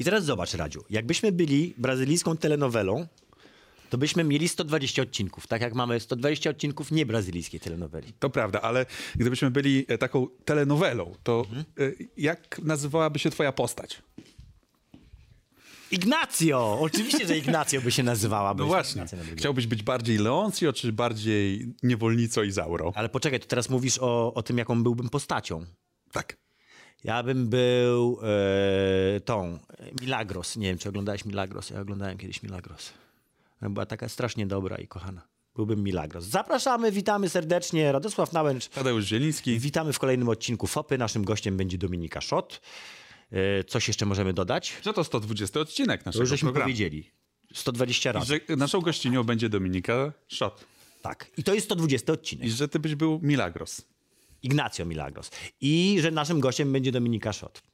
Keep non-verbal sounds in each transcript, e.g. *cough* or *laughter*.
I teraz zobacz, Radziu, jakbyśmy byli brazylijską telenowelą, to byśmy mieli 120 odcinków, tak jak mamy 120 odcinków niebrazylijskiej telenoweli. To prawda, ale gdybyśmy byli e, taką telenowelą, to e, jak nazywałaby się twoja postać? Ignacjo! Oczywiście, że Ignacjo by się nazywała. No właśnie. Chciałbyś być bardziej Leoncjo, czy bardziej niewolnico Izauro? Ale poczekaj, to teraz mówisz o, o tym, jaką byłbym postacią. Tak. Ja bym był e, tą, Milagros. Nie wiem, czy oglądałeś Milagros. Ja oglądałem kiedyś Milagros. Ona Była taka strasznie dobra i kochana. Byłbym Milagros. Zapraszamy, witamy serdecznie. Radosław Nałęcz. Tadeusz Zieliński. Witamy w kolejnym odcinku FOPy. Naszym gościem będzie Dominika Szot. E, coś jeszcze możemy dodać? Że to 120 odcinek naszego już żeśmy programu. powiedzieli. 120 I razy. że naszą gościnią będzie Dominika Szot. Tak. I to jest 120 odcinek. I że ty byś był Milagros. Ignacio Milagros. I że naszym gościem będzie Dominika Szot.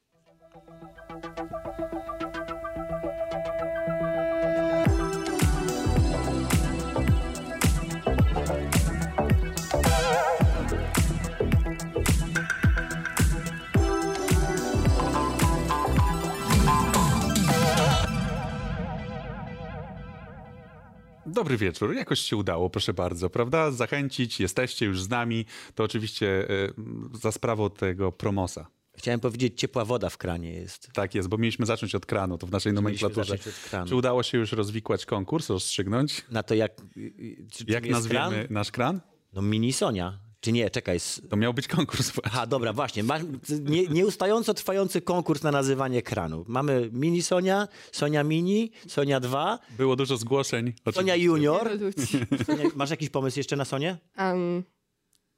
Dobry wieczór. Jakoś się udało, proszę bardzo, prawda? Zachęcić, jesteście już z nami. To oczywiście e, za sprawą tego promosa. Chciałem powiedzieć, ciepła woda w kranie jest. Tak jest, bo mieliśmy zacząć od kranu, to w naszej nomenklaturze. zacząć od kranu. Czy udało się już rozwikłać konkurs, rozstrzygnąć? Na to jak... y, Czy, Jak nazwiemy kran? nasz kran? No mini Sonia. Czy nie? Czekaj. To miał być konkurs. Aha, dobra, właśnie. Masz nie, nieustająco trwający konkurs na nazywanie kranu. Mamy mini Sonia, Sonia mini, Sonia 2, Było dużo zgłoszeń. Sonia. Junior. Sonia, masz jakiś pomysł jeszcze na Sonię? Um,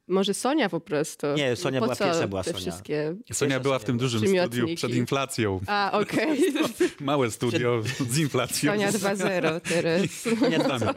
może Sonia po prostu. Nie, Sonia po była pierwsza, była Sonia. wszystkie... Sonia była w tym dużym Przymiotniki. studiu przed inflacją. A, okej. *laughs* Małe studio z inflacją. Sonia *laughs* 2.0 teraz. Sonia 2.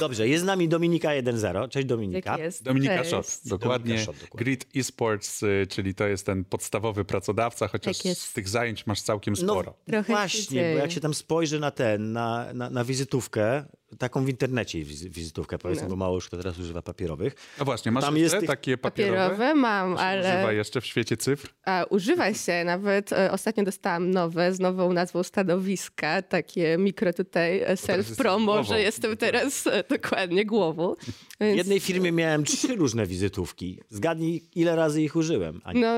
Dobrze, jest z nami Dominika 1.0. Cześć Dominika. Jak jest? Dominika Cześć. Szot, dokładnie. Dominika dokładnie. Grid Esports, y, czyli to jest ten podstawowy pracodawca, chociaż Tak jest. z tych zajęć masz całkiem sporo. Trochę się właśnie, bo jak się tam spojrzy na ten, na, na, na wizytówkę, taką w internecie wizy- wizytówkę powiedzmy, bo mało już kto teraz używa papierowych. A właśnie, masz Tam jest tych takie papierowe? Papierowe mam, Używa ale jeszcze w świecie cyfr? a, używa się. Nawet e, ostatnio dostałam nowe z nową nazwą stanowiska. Takie mikro tutaj e, self-promo, że jestem teraz e, dokładnie głową. W Więc, jednej firmie miałem trzy różne wizytówki. Zgadnij, ile razy ich użyłem. Ani... no,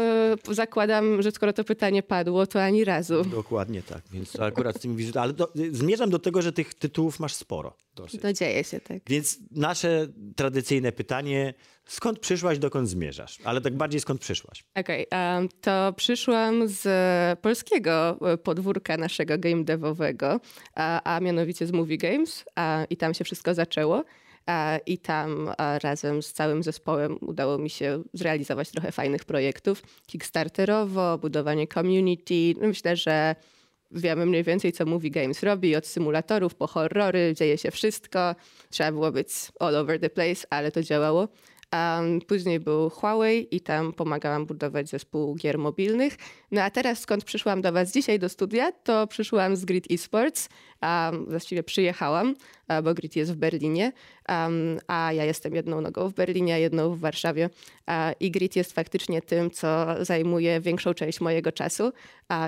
zakładam, że skoro to pytanie padło, to ani razu. Dokładnie tak, więc akurat z tymi wizytami. Ale do, zmierzam do tego, że tych tytułów masz sporo. Dosyć. To dzieje się tak. Więc nasze tradycyjne pytanie, skąd przyszłaś, dokąd zmierzasz? Ale tak bardziej skąd przyszłaś? Okej, em, to przyszłam z polskiego e, podwórka naszego game devowego, a, a mianowicie z Movie Games a, i tam się wszystko zaczęło. A, I tam razem z całym zespołem udało mi się zrealizować trochę fajnych projektów. Kickstarterowo, budowanie community. No Myślę, że wiemy mniej więcej, co Movie Games robi. Od symulatorów po horrory, dzieje się wszystko. Trzeba było być all over the place, ale to działało. Później był Huawei i tam pomagałam budować zespół gier mobilnych. No a teraz skąd przyszłam do was dzisiaj do studia, to przyszłam z Grid Esports. Um, właściwie przyjechałam, a, bo Grid jest w Berlinie, um, a ja jestem jedną nogą w Berlinie, a jedną w Warszawie. A, I Grid jest faktycznie tym, co zajmuje większą część mojego czasu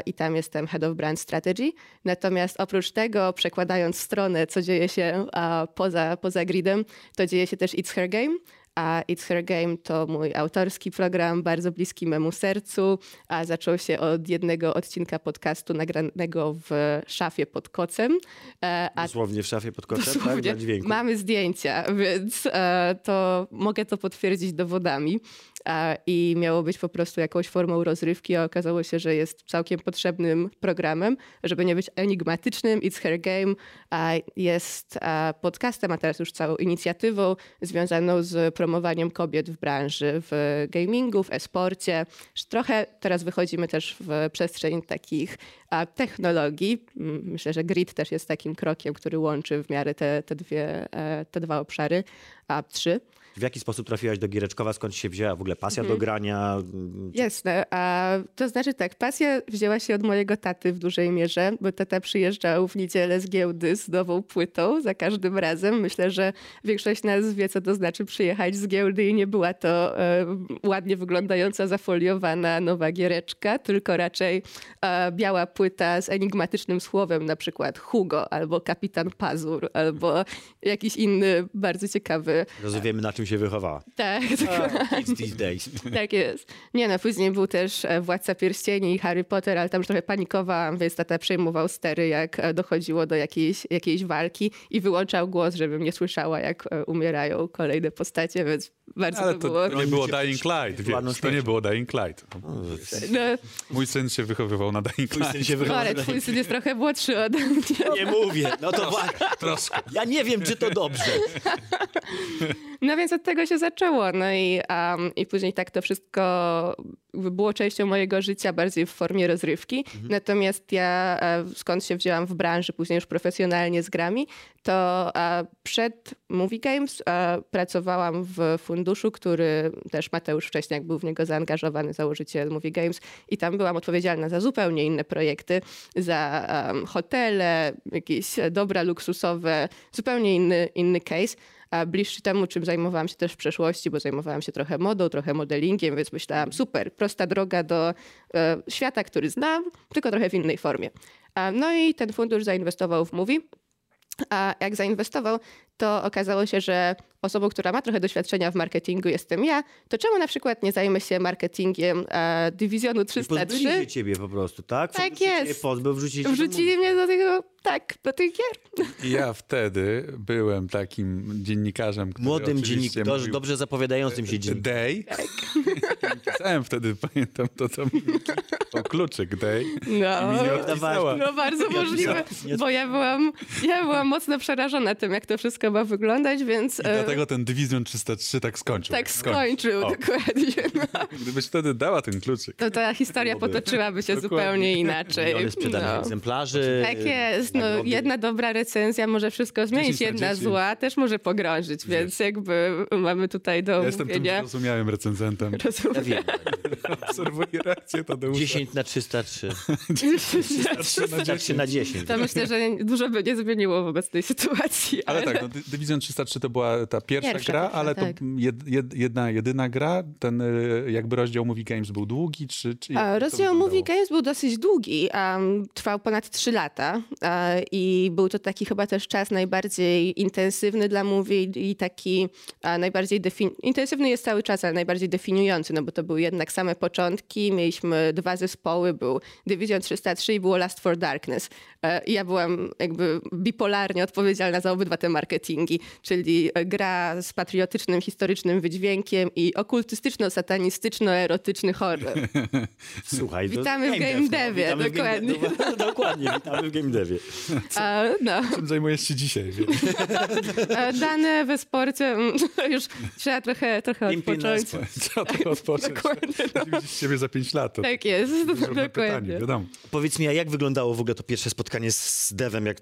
i tam jestem Head of Brand Strategy. Natomiast oprócz tego, przekładając stronę, co dzieje się a, poza, poza Gridem, to dzieje się też It's Her Game, a It's Her Game to mój autorski program, bardzo bliski memu sercu, a zaczął się od jednego odcinka podcastu nagranego w szafie pod kocem. E, A Dosłownie w szafie pod kotem, tak? Dla dźwięku. Mamy zdjęcia, więc e, to mogę to potwierdzić dowodami. E, I miało być po prostu jakąś formą rozrywki, a okazało się, że jest całkiem potrzebnym programem, żeby nie być enigmatycznym. It's Her Game jest podcastem, a teraz już całą inicjatywą związaną z promowaniem kobiet w branży, w gamingu, w e-sporcie. Trochę teraz wychodzimy też w przestrzeń takich technologii. Myślę, że Grid też jest takim krokiem, który łączy w miarę te, te, dwie, e, te dwa obszary, a trzy. W jaki sposób trafiłaś do Giereczkowa? Skąd się wzięła w ogóle pasja Mhm. do grania? Jasne. A to znaczy tak, pasja wzięła się od mojego taty w dużej mierze, bo tata przyjeżdżał w niedzielę z giełdy z nową płytą za każdym razem. Myślę, że większość nas wie, co to znaczy przyjechać z giełdy i nie była to e, ładnie wyglądająca, zafoliowana nowa giereczka, tylko raczej e, biała płyta z enigmatycznym słowem, na przykład Hugo, albo Kapitan Pazur, albo jakiś inny bardzo ciekawy. Rozumiemy, na czym się wychowała. Tak, It's these days. *laughs* tak jest. Nie no, później był też e, Władca Pierścieni i Harry Potter, ale tam już trochę panikowałam, więc tata przejmował stery, jak e, dochodziło do jakiejś, jakiejś walki i wyłączał głos, żebym nie słyszała, jak e, umierają kolejne postacie, więc bardzo Ale to to, było... to nie było Dying Light, wiesz, to nie było Dying Light. No, Mój syn się wychowywał na Dying Twój syn Light. się ale twój syn jest trochę młodszy ode *laughs* mnie. Nie mówię. No to właśnie. Ja nie wiem, czy to dobrze. No więc od tego się zaczęło. No i, um, i później tak to wszystko było częścią mojego życia bardziej w formie rozrywki. Natomiast ja, e, skąd się wzięłam w branży, później już profesjonalnie z grami, to e, przed Movie Games e, pracowałam w funduszu, który też Mateusz Wcześniak był w niego zaangażowany, założyciel Movie Games i tam byłam odpowiedzialna za zupełnie inne projekty, za em, hotele, jakieś dobra luksusowe, zupełnie inny, inny case bliższy temu, czym zajmowałam się też w przeszłości, bo zajmowałam się trochę modą, trochę modelingiem, więc myślałam, super, prosta droga do e, świata, który znam, tylko trochę w innej formie. A, no i ten fundusz zainwestował w Movie. A jak zainwestował, to okazało się, że osobą, która ma trochę doświadczenia w marketingu jestem ja, to czemu na przykład nie zajmę się marketingiem e, dywizjonu I pozbyli 303? się ciebie po prostu, tak? Tak jest. Pozbył, wrzucili Wrzucili mnie do tego, tak, do tych gier. Ja wtedy byłem takim dziennikarzem, który Młodym dziennikarzem, mówił, dobrze zapowiadającym się dziennikarzem. Day. *laughs* Pisałem wtedy, pamiętam, to tam o kluczyk Day. No. Odpisała. No bardzo możliwe, bo ja byłam, ja byłam mocno przerażona tym, jak to wszystko ma wyglądać, więc I e, dlatego ten Division 303 tak skończył. tak skończył, dokładnie. No. Gdybyś wtedy dała ten kluczyk. To ta historia potoczyłaby się Dokładnie. zupełnie inaczej. Miliony sprzedanych No. egzemplarzy. Tak jest. No, jedna dobra recenzja może wszystko zmienić, 10 na jedna 10. zła też może pogrążyć, więc jakby mamy tutaj do Ja jestem tym zrozumiałym recenzentem. Ja Rozumiem. wiem. Obserwuję reakcję Tadeusza. 10 na 303. 303 *laughs* na 303 na 10. To myślę, że dużo by nie zmieniło w obecnej sytuacji. Ale tak, no, Division 303 to była ta pierwsza, Pierwsza, gra, pierwsza, ale tak. to jed, jed, jedna, jedyna gra. Ten y, jakby rozdział Movie Games był długi, czy, czy A, Rozdział? Movie Games był dosyć długi, um, trwał ponad 3 lata e, i był to taki chyba też czas najbardziej intensywny dla movie i taki a, najbardziej intensywny jest cały czas, ale najbardziej definiujący, no bo to były jednak same początki, mieliśmy dwa zespoły, był Division 303 i było Last for Darkness. E, I ja byłam jakby bipolarnie odpowiedzialna za obydwa te marketingi, czyli e, gra z patriotycznym, historycznym wydźwiękiem i okultystyczno-satanistyczno-erotyczny horror. *laughs* Słuchaj, Witamy w game game dev, no. devie, Witamy w game dokładnie. Dokładnie, witamy w game devie. A, no. Czym zajmujesz się dzisiaj? A *laughs* Dane we sporcie, mm, *laughs* już trzeba trochę, trochę odpocząć. Trzeba to odpocząć. Dokładnie, no. Widzisz siebie za 5 lat. Tak jest, trudne pytanie, dokładnie. wiadomo. Powiedz mi, a jak wyglądało w ogóle to pierwsze spotkanie z devem? Jak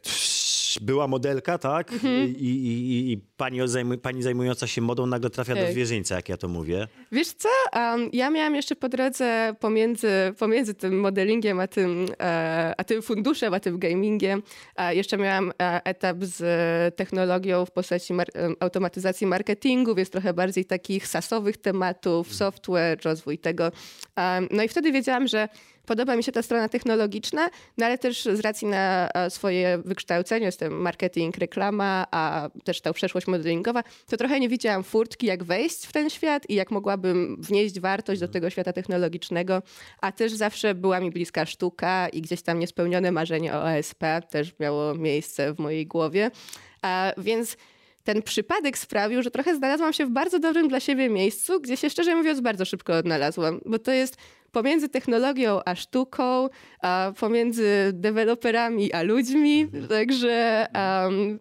była modelka, tak? Mhm. I, i, i, pani, pani zajmująca się modą nagle trafia do zwierzyńca, jak ja to mówię. Wiesz co, um, ja miałam jeszcze po drodze pomiędzy, pomiędzy tym modelingiem, a tym, e, a tym funduszem, a tym gamingiem, a jeszcze miałam e, etap z e, technologią w postaci mar- automatyzacji marketingu, więc trochę bardziej takich sasowych tematów, software, rozwój tego. Um, no i wtedy wiedziałam, że Podoba mi się ta strona technologiczna, no ale też z racji na e, swoje wykształcenie, jestem marketing, reklama, a też ta przeszłość modelingowa, to trochę nie widziałam furtki, jak wejść w ten świat i jak mogłabym wnieść wartość do tego świata technologicznego, a też zawsze była mi bliska sztuka i gdzieś tam niespełnione marzenie o OSP też miało miejsce w mojej głowie. A, więc ten przypadek sprawił, że trochę znalazłam się w bardzo dobrym dla siebie miejscu, gdzie się szczerze mówiąc bardzo szybko odnalazłam, bo to jest pomiędzy technologią a sztuką, a pomiędzy deweloperami a ludźmi, także um,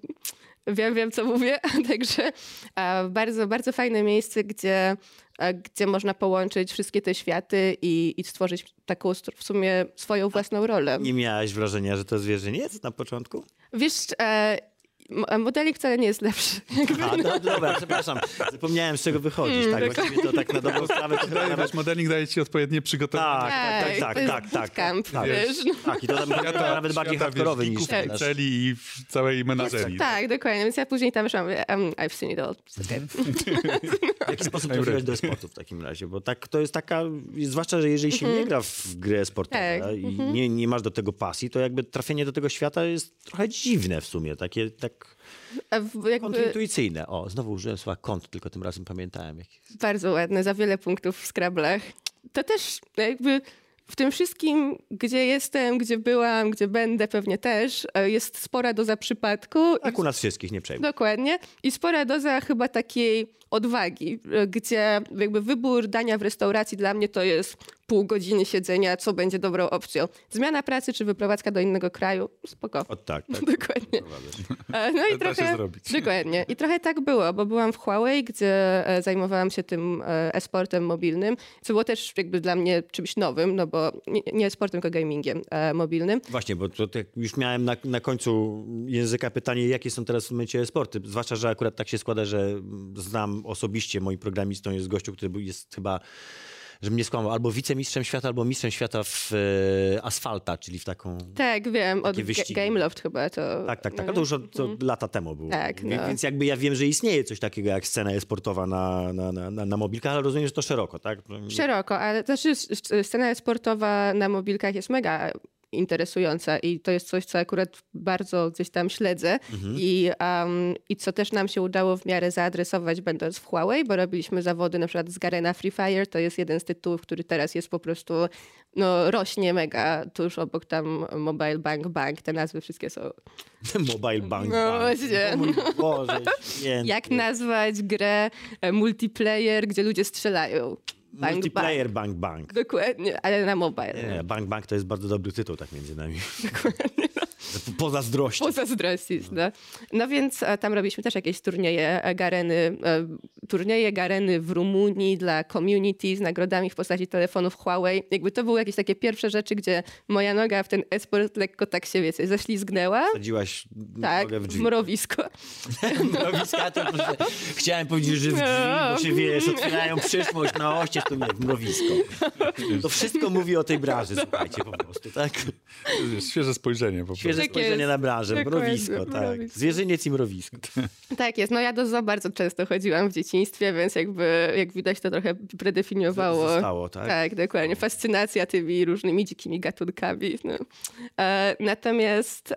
wiem, wiem co mówię, *laughs* także a, bardzo, bardzo fajne miejsce, gdzie, a, gdzie można połączyć wszystkie te światy i, i stworzyć taką w sumie swoją własną rolę. Nie miałaś wrażenia, że to zwierzyniec na początku? Wiesz, mo- modeling wcale nie jest lepszy. *laughs* A, no, dobra, przepraszam. Zapomniałem, z czego wychodzisz. Mm, tak, właściwie to tak na dobrą sprawę. To Daje, wiesz, modeling daje ci odpowiednie przygotowanie. Tak, tak, Ej, tak, to jest tak, tak, tak, bootcamp, tak. wiesz, no. Tak, i to tam Świata- nawet bardziej hardkorowy niż geeków, ten nasz. celi i w całej menażerii. Tak, dokładnie. Więc ja później tam wyszłam, um, I've seen it all. *laughs* W jaki sposób trafiłeś do sportu w takim razie? Bo tak, to jest taka, zwłaszcza, że jeżeli się nie gra w gry sportowe Tak, i nie, nie masz do tego pasji, to jakby trafienie do tego świata jest trochę dziwne w sumie, takie tak w- jakby kontrintuicyjne. O, znowu użyłem słowa kont, tylko tym razem pamiętałem. Jak... bardzo ładne, za wiele punktów w Scrabblach. To też jakby w tym wszystkim, gdzie jestem, gdzie byłam, gdzie będę pewnie też, e, jest spora doza przypadku. Tak u nas wszystkich, nie przejmuj. Dokładnie. I spora doza chyba takiej odwagi, e, gdzie jakby wybór dania w restauracji dla mnie to jest pół godziny siedzenia, co będzie dobrą opcją. Zmiana pracy czy wyprowadzka do innego kraju, spoko. O tak, tak. *laughs* Dokładnie. E, No i *laughs* trochę, zrobić. dokładnie. I trochę tak było, bo byłam w Huawei, gdzie e, zajmowałam się tym e, e-sportem mobilnym, co było też jakby dla mnie czymś nowym, no bo nie, e-sportem, tylko gamingiem mobilnym. Właśnie, bo to tak już miałem na, na końcu języka pytanie, jakie są teraz w momencie sporty. Zwłaszcza, że akurat tak się składa, że znam osobiście, moim programistą jest gościu, który jest chyba, że mnie skłamał, albo wicemistrzem świata, albo mistrzem świata w e, asfalta, czyli w taką... Tak, wiem, od wyścigi. Gameloft chyba to... Tak, tak, tak. no A to już od, to lata temu było. Tak, no. Więc jakby ja wiem, że istnieje coś takiego jak scena e-sportowa na, na, na, na, na mobilkach, ale rozumiem, że to szeroko, tak? Szeroko, ale znaczy s- scena sportowa na mobilkach jest mega interesująca i to jest coś, co akurat bardzo gdzieś tam śledzę I, um, i co też nam się udało w miarę zaadresować będąc w Huawei, bo robiliśmy zawody na przykład z Garena Free Fire, to jest jeden z tytułów, który teraz jest po prostu, no rośnie mega tuż obok tam Mobile Bank Bank, te nazwy wszystkie są. *laughs* Mobile Bank. No Bank. właśnie. Boże. *laughs* Jak nazwać grę e, multiplayer, gdzie ludzie strzelają? Bank Multiplayer Bank Bank. Dokładnie, ale na mobile. Nie, Bank Bank to jest bardzo dobry tytuł, tak między nami. *laughs* Poza zdrością. Pozazdrościć, no. No więc e, tam robiliśmy też jakieś turnieje e, Gareny, e, turnieje Gareny w Rumunii dla community z nagrodami w postaci telefonów Huawei. Jakby to były jakieś takie pierwsze rzeczy, gdzie moja noga w ten esport lekko tak się, wiecie, ześlizgnęła. Sadziłaś Tak, nogę w drzwi. mrowisko. *laughs* Mrowiska to proszę, chciałem powiedzieć, że w drzwi, bo się wiesz, otwierają przyszłość na oścież, to nie, w mrowisko. To wszystko mówi o tej branży, słuchajcie, po prostu, tak? Świeże spojrzenie po prostu. Świeże Tak spojrzenie na branżę, Dokładnie, mrowisko, tak. mrowisko. Zwierzyniec i mrowisko. Tak jest, no ja do zoo bardzo często chodziłam w dzieciństwie, więc jakby, jak widać, to trochę predefiniowało. Zostało, tak? Tak, dokładnie. Fascynacja tymi różnymi dzikimi gatunkami. No. E, natomiast,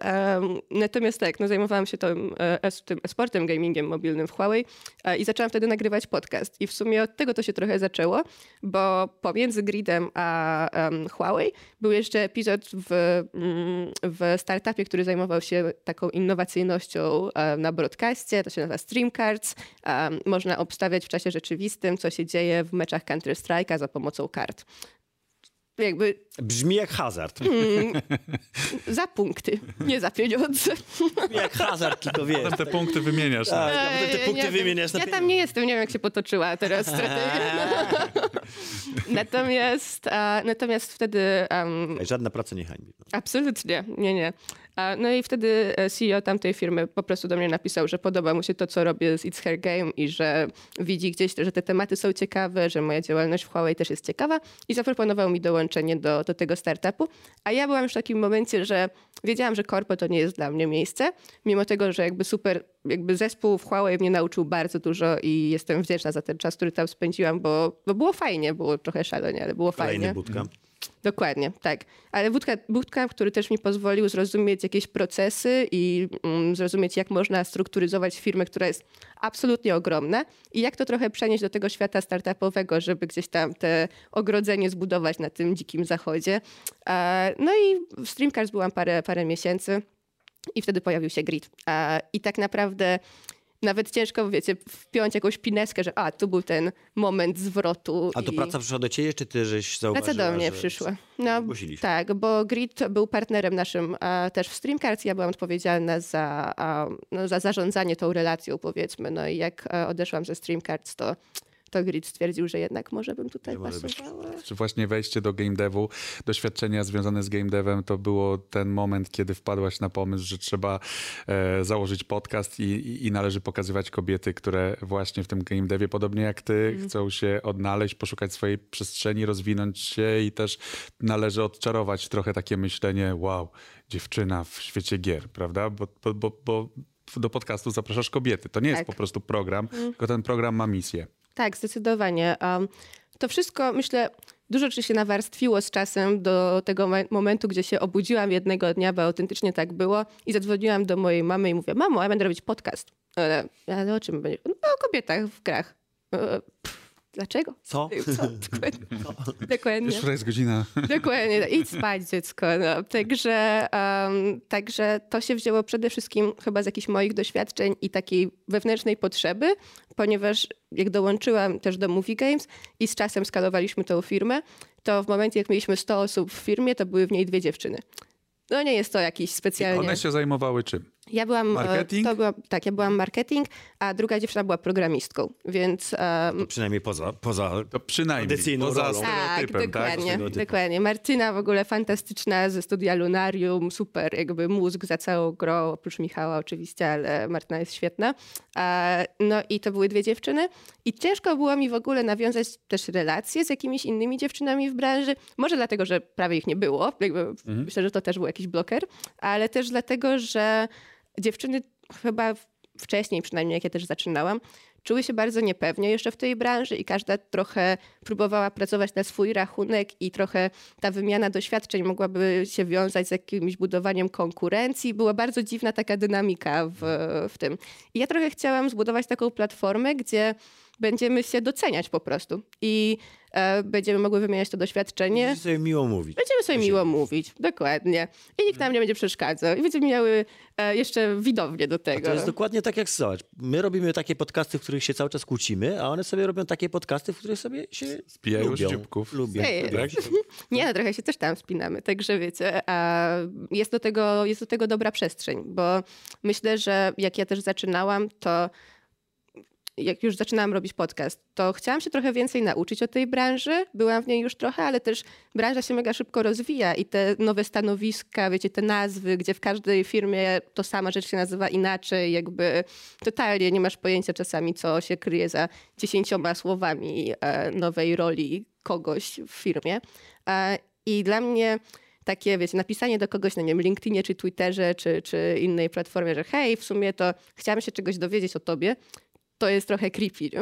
natomiast tak, no, zajmowałam się tym, e, tym sportem, gamingiem mobilnym w Huawei e, i zaczęłam wtedy nagrywać podcast. I w sumie od tego to się trochę zaczęło, bo pomiędzy Gridem a em, Huawei był jeszcze epizod w, mm, w startupie, który zajmował się taką innowacyjnością na broadcaście, to się nazywa Streamcards. Em, Można obstawiać w czasie rzeczywistym, co się dzieje w meczach Counter-Strike'a za pomocą kart. Jakby Brzmi jak hazard. za punkty, nie za pieniądze. Jak hazard, tylko wiesz. Potem te punkty wymieniasz. Tak, a potem te punkty nie wiem. wymieniasz na Ja tam nie jestem, nie wiem jak się potoczyła teraz strategia. *laughs* natomiast, a, natomiast wtedy um, Żadna praca nie hańbi. No. Absolutnie, nie, nie. No i wtedy e, CEO tamtej firmy po prostu do mnie napisał, że podoba mu się to, co robię z It's Her Game i że widzi gdzieś, że te tematy są ciekawe, że moja działalność w Huawei też jest ciekawa i zaproponował mi dołączenie do, do tego startupu. A ja byłam już w takim momencie, że wiedziałam, że korpo to nie jest dla mnie miejsce, mimo tego, że jakby super, jakby zespół w Huawei mnie nauczył bardzo dużo i jestem wdzięczna za ten czas, który tam spędziłam, bo, bo było fajnie, było trochę szalenie, ale było Kolejny fajnie. budka. Dokładnie, tak. Ale bootcamp, który też mi pozwolił zrozumieć jakieś procesy i mm, zrozumieć, jak można strukturyzować firmę, która jest absolutnie ogromna i jak to trochę przenieść do tego świata startupowego, żeby gdzieś tam te ogrodzenie zbudować na tym dzikim zachodzie. E, No i w Streamcars byłam parę, parę miesięcy i wtedy pojawił się grid. E, I tak naprawdę nawet ciężko, wiecie, wpiąć jakąś pineskę, że a, tu był ten moment zwrotu. A to i... praca przyszła do ciebie, czy ty żeś zauważyła, Praca do mnie że... przyszła. No, tak, bo Grid był partnerem naszym a, też w Streamcards. Ja byłam odpowiedzialna za, a, no, za zarządzanie tą relacją, powiedzmy. No i jak a, odeszłam ze Streamcards, to, to Grid stwierdził, że jednak może bym tutaj może być. pasowała. Czy właśnie wejście do game devu, doświadczenia związane z game devem, to było ten moment, kiedy wpadłaś na pomysł, że trzeba e, założyć podcast i, i, i należy pokazywać kobiety, które właśnie w tym game devie, podobnie jak ty, chcą się odnaleźć, poszukać swojej przestrzeni, rozwinąć się i też należy odczarować trochę takie myślenie, wow, dziewczyna w świecie gier, prawda? Bo, bo, bo, bo do podcastu zapraszasz kobiety. To nie jest Tak. po prostu program, tylko ten program ma misję. Tak, zdecydowanie. Um, to wszystko, myślę, dużo rzeczy się nawarstwiło z czasem do tego mo- momentu, gdzie się obudziłam jednego dnia, bo autentycznie tak było i zadzwoniłam do mojej mamy i mówię, mamo, ja będę robić podcast. Ale, ale o czym będzie? No o kobietach w grach. E, pff, Dlaczego? Co? *laughs* Co? Dokładnie. *laughs* Dokładnie. Już jest godzina? *laughs* Dokładnie, idź spać dziecko. No. Także, um, także to się wzięło przede wszystkim chyba z jakichś moich doświadczeń i takiej wewnętrznej potrzeby, ponieważ jak dołączyłam też do Movie Games i z czasem skalowaliśmy tą firmę, to w momencie jak mieliśmy 100 osób w firmie, to były w niej dwie dziewczyny. No nie jest to jakiś specjalnie... One się zajmowały czym? Ja byłam, e, Marketing? To była, tak, ja byłam marketing, a druga dziewczyna była programistką, więc... em, To przynajmniej poza, poza To przynajmniej poza rolą. tak, stereotypem, tak? dokładnie, Stereotypem. dokładnie. Martyna w ogóle fantastyczna ze studia Lunarium, super jakby mózg za całą grą, oprócz Michała oczywiście, ale Martyna jest świetna. E, No i to były dwie dziewczyny i ciężko było mi w ogóle nawiązać też relacje z jakimiś innymi dziewczynami w branży. Może dlatego, że prawie ich nie było, jakby myślę, że to też był jakiś bloker, ale też dlatego, że dziewczyny chyba wcześniej przynajmniej, jak ja też zaczynałam, czuły się bardzo niepewnie jeszcze w tej branży i każda trochę próbowała pracować na swój rachunek i trochę ta wymiana doświadczeń mogłaby się wiązać z jakimś budowaniem konkurencji. Była bardzo dziwna taka dynamika w, w tym. I ja trochę chciałam zbudować taką platformę, gdzie będziemy się doceniać po prostu i e, będziemy mogły wymieniać to doświadczenie. Będziecie sobie miło mówić. Będziemy sobie miło mówić, dokładnie. I nikt nam nie będzie przeszkadzał. I będziemy miały e, jeszcze widownię do A tego. to jest dokładnie tak jak zobacz. My robimy takie podcasty, w których się cały czas kłócimy, a one sobie robią takie podcasty, w których sobie się Spijają lubią. z dzióbków. Lubią. Ej, Tak? *laughs* Nie, no trochę się też tam wspinamy, także wiecie, a jest, do tego, jest do tego dobra przestrzeń, bo myślę, że jak ja też zaczynałam, to jak już zaczynałam robić podcast, to chciałam się trochę więcej nauczyć o tej branży. Byłam w niej już trochę, ale też branża się mega szybko rozwija i te nowe stanowiska, wiecie, te nazwy, gdzie w każdej firmie to sama rzecz się nazywa inaczej, jakby totalnie nie masz pojęcia czasami, co się kryje za dziesięcioma słowami e, nowej roli kogoś w firmie. E, I dla mnie takie, wiecie, napisanie do kogoś na nie LinkedInie, czy Twitterze, czy, czy innej platformie, że hej, w sumie to chciałam się czegoś dowiedzieć o tobie, to jest trochę creepy, nie?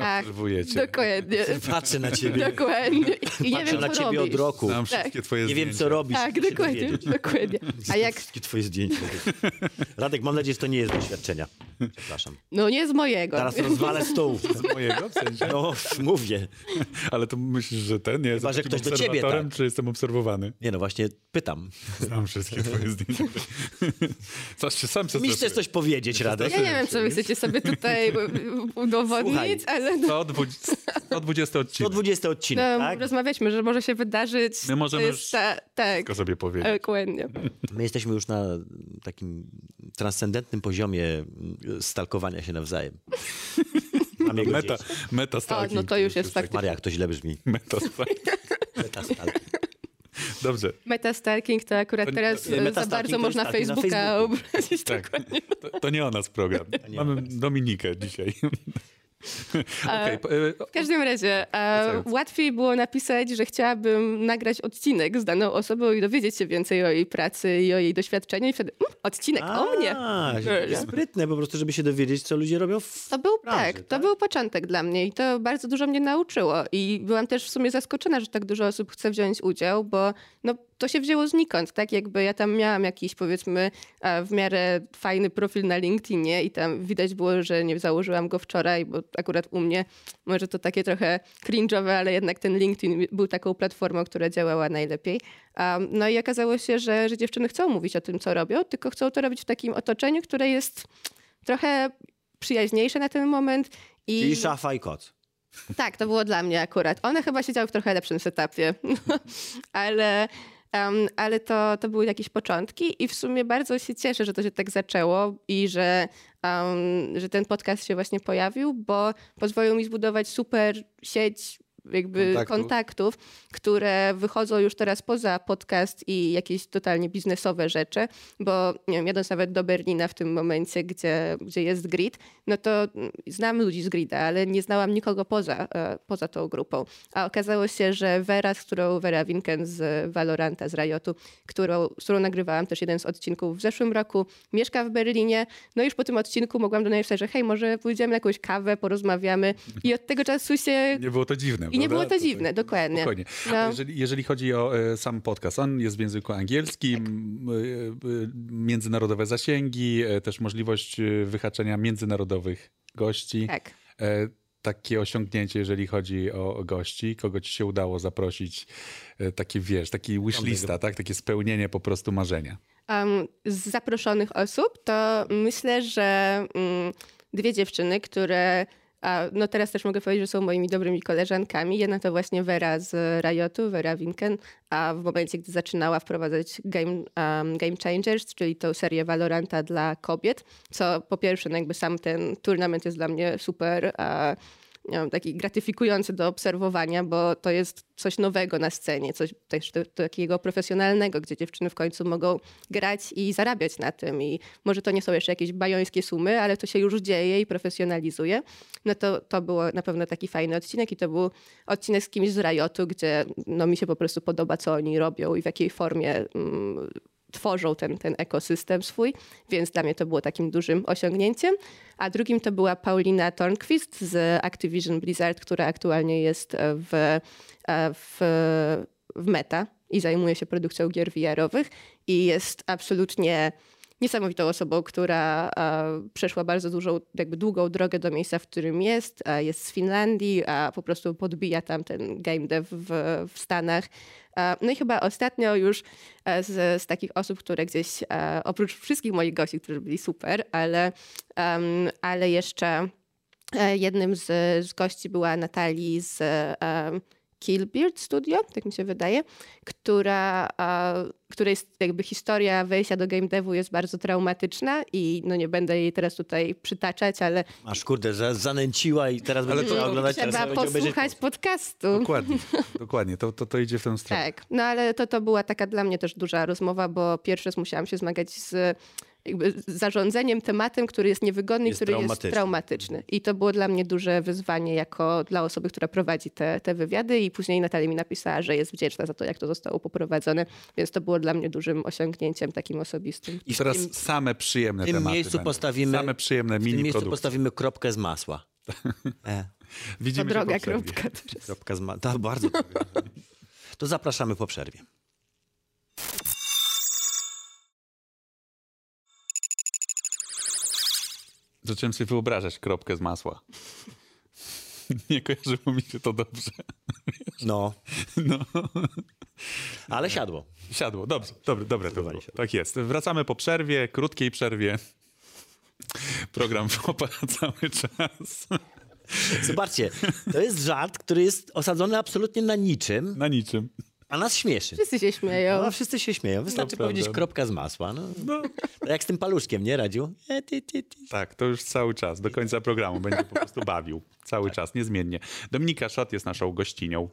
A, *laughs* Obserwujecie. dokładnie. Patrzę na ciebie. Dokładnie. I nie Patrzę wiem, na co ciebie robisz. od roku. Znam Tak. wszystkie twoje Nie wiem, zdjęcia. co robisz. Tak, się dokładnie, dokładnie. A jak, Wszystkie twoje zdjęcia. Radek, mam nadzieję, że to nie jest doświadczenia. Przepraszam. no nie z mojego. Zaraz rozwalę stół. Z mojego w sensie? No, mówię. Ale to myślisz, że ten nie jest Chyba, że ktoś do ciebie tak. czy jestem obserwowany? Nie no, właśnie pytam. Znam wszystkie twoje zdjęcia. *laughs* Coś się sam Mi chcesz coś powiedzieć, Radek? Ja nie wiem, co wy chcecie sobie tutaj *laughs* udowodnić, Słuchaj. ale no, 120, 120 odcinek. 120 odcinek, no, tak? rozmawialiśmy, że może się wydarzyć. My możemy już ta, tak, Tylko sobie powiedzieć. dokładnie. My jesteśmy już na takim transcendentnym poziomie stalkowania się nawzajem. *laughs* Mam Meta, meta O, no to już jest faktycznie. Maria, jak to źle brzmi. Meta Metastalk. Dobrze, Metastalking to akurat To- teraz to- e, za bardzo można Facebooka Facebooku. obrazić. tak. To, to nie o nas program. Mamy Dominikę dzisiaj. *laughs* *laughs* Okej, po- e, W każdym razie e, łatwiej było napisać, że chciałabym nagrać odcinek z daną osobą i dowiedzieć się więcej o jej pracy i o jej doświadczeniu i wtedy mm, odcinek o mnie. A, sprytne po prostu, żeby się dowiedzieć, co ludzie robią w To był branży, tak, to tak? był początek dla mnie i to bardzo dużo mnie nauczyło. I byłam też w sumie zaskoczona, że tak dużo osób chce wziąć udział, bo no, to się wzięło znikąd, tak? Jakby ja tam miałam jakiś powiedzmy e, w miarę fajny profil na LinkedInie i tam widać było, że nie założyłam go wczoraj, bo akurat u mnie może to takie trochę cringe'owe, ale jednak ten LinkedIn był taką platformą, która działała najlepiej. Um, no i okazało się, że, że dziewczyny chcą mówić o tym, co robią, tylko chcą to robić w takim otoczeniu, które jest trochę przyjaźniejsze na ten moment. I Czyli szafa i koc. tak, to było dla mnie akurat. One chyba siedziały w trochę lepszym setupie, *laughs* ale, Um, ale to, to były jakieś początki i w sumie bardzo się cieszę, że to się tak zaczęło i że, um, że ten podcast się właśnie pojawił, bo pozwolił mi zbudować super sieć jakby Kontaktów. kontaktów, które wychodzą już teraz poza podcast i jakieś totalnie biznesowe rzeczy, bo nie wiem, jadąc nawet do Berlina w tym momencie, gdzie, gdzie jest grid, no to mm, znam ludzi z grida, ale nie znałam nikogo poza, e, poza tą grupą. A okazało się, że Vera, z którą Vera Winken z Valoranta, z Riotu, którą, z którą nagrywałam też jeden z odcinków w zeszłym roku, mieszka w Berlinie. No i już po tym odcinku mogłam do niej napisać, że hej, może pójdziemy na jakąś kawę, porozmawiamy. I od tego czasu się Nie było to dziwne. I nie było to dziwne, dokładnie. Spokojnie. No. Jeżeli, jeżeli chodzi o e, sam podcast, on jest w języku angielskim, m, e, e, międzynarodowe zasięgi, też możliwość wyhaczenia międzynarodowych gości. Tak. Takie osiągnięcie, jeżeli chodzi o gości, kogo ci się udało zaprosić, takie wiesz, taki wishlista, tak? takie spełnienie po prostu marzenia. Um, z zaproszonych osób to myślę, że mm, dwie dziewczyny, które a, no teraz też mogę powiedzieć, że są moimi dobrymi koleżankami. Jedna to właśnie Vera z Riotu, Vera Winken, a w momencie, gdy zaczynała wprowadzać Game, um, game Changers, czyli tą serię Valoranta dla kobiet, co po pierwsze, no jakby sam ten turnament jest dla mnie super nie wiem, taki gratyfikujący do obserwowania, bo to jest coś nowego na scenie, coś też takiego profesjonalnego, gdzie dziewczyny w końcu mogą grać i zarabiać na tym. I może to nie są jeszcze jakieś bajońskie sumy, ale to się już dzieje i profesjonalizuje. No to, to było na pewno taki fajny odcinek i to był odcinek z kimś z Riotu, gdzie no, mi się po prostu podoba, co oni robią i w jakiej formie mm, tworzą ten, ten ekosystem swój, więc dla mnie to było takim dużym osiągnięciem. A drugim to była Paulina Tornquist z Activision Blizzard, która aktualnie jest w, w, w Meta i zajmuje się produkcją gier VR-owych i jest absolutnie niesamowitą osobą, która e, przeszła bardzo dużą, jakby długą drogę do miejsca, w którym jest. E, jest z Finlandii, a po prostu podbija tam ten game dev w, w Stanach. E, no i chyba ostatnio już z, z takich osób, które gdzieś, oprócz wszystkich moich gości, którzy byli super, ale, em, ale jeszcze jednym z, z gości była Natalii z Killbeard Studio, tak mi się wydaje, która, której jest jakby historia wejścia do game devu jest bardzo traumatyczna i no nie będę jej teraz tutaj przytaczać, ale Aż kurde, za, zanęciła i teraz będzie to- trzeba oglądać. trzeba posłuchać podcastu. Dokładnie, *laughs* dokładnie. To, to, to idzie w tę stronę. Tak, no ale to, to była taka dla mnie też duża rozmowa, bo pierwszy raz musiałam się zmagać z jakby z zarządzeniem tematem, który jest niewygodny, Jest który traumatyczny. jest traumatyczny. I to było dla mnie duże wyzwanie jako dla osoby, która prowadzi te, te wywiady i później Natalia mi napisała, że jest wdzięczna za to, jak to zostało poprowadzone, więc to było dla mnie dużym osiągnięciem takim osobistym. I teraz tym- same przyjemne W tym tematy miejscu będą. postawimy, Same przyjemne w tym mini miejscu produkty. postawimy kropkę z masła. *laughs* E, To Widzimy się droga kropka teraz. kropka z masła. To bardzo droga. *laughs* To zapraszamy po przerwie. Zacząłem sobie wyobrażać kropkę z masła. *laughs* Nie kojarzyło mi się to dobrze. No, *laughs* No. ale siadło. Siadło, dobrze, dobre, dobre to było. Tak jest. Wracamy po przerwie, krótkiej przerwie. Program *laughs* Fopa cały czas. Zobaczcie, to jest żart, który jest osadzony absolutnie na niczym, Na niczym. A nas śmieszy. Wszyscy się śmieją. No, wszyscy się śmieją. Wystarczy powiedzieć kropka z masła. No. No. Tak jak z tym paluszkiem, nie Radziu? E, ty, ty, ty. Tak, to już cały czas, do końca programu będzie po prostu bawił. Cały czas, niezmiennie. Dominika Szot jest naszą gościnią.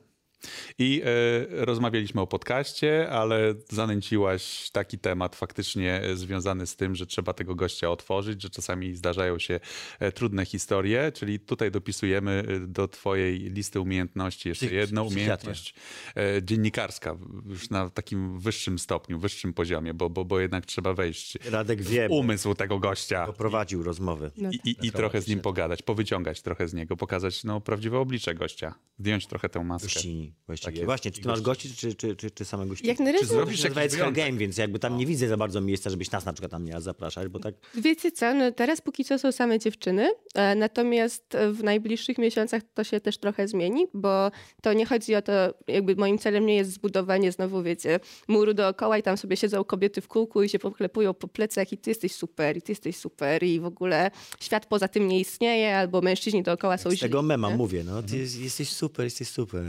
I e, rozmawialiśmy o podcaście, ale zanęciłaś taki temat faktycznie e, związany z tym, że trzeba tego gościa otworzyć, że czasami zdarzają się e, trudne historie, czyli tutaj dopisujemy do twojej listy umiejętności jeszcze Psych- jedną umiejętność e, dziennikarska, już na takim wyższym stopniu, wyższym poziomie, bo, bo, bo jednak trzeba wejść Radek wie, umysł tego gościa. Poprowadził rozmowy. No i, i, i trochę z nim pogadać, powyciągać trochę z niego, pokazać no, prawdziwe oblicze gościa, zdjąć trochę tę maskę. Gościni właściwie. Tak jest. Właśnie, czy ty masz gości, czy, czy, czy, czy same gości? Jak na razie- Czy zrobisz jakiś jakiś wyjątek? game, więc jakby tam nie widzę za bardzo miejsca, żebyś nas na przykład tam miała zapraszać, bo tak Wiecie co, no teraz póki co są same dziewczyny, e, natomiast w najbliższych miesiącach to się też trochę zmieni, bo to nie chodzi o to, jakby moim celem nie jest zbudowanie znowu, wiecie, muru dookoła i tam sobie siedzą kobiety w kółku i się poklepują po plecach i ty jesteś super, i ty jesteś super i w ogóle świat poza tym nie istnieje, albo mężczyźni dookoła są z źli. tego mema nie? mówię, no ty jest, jesteś super, jesteś super.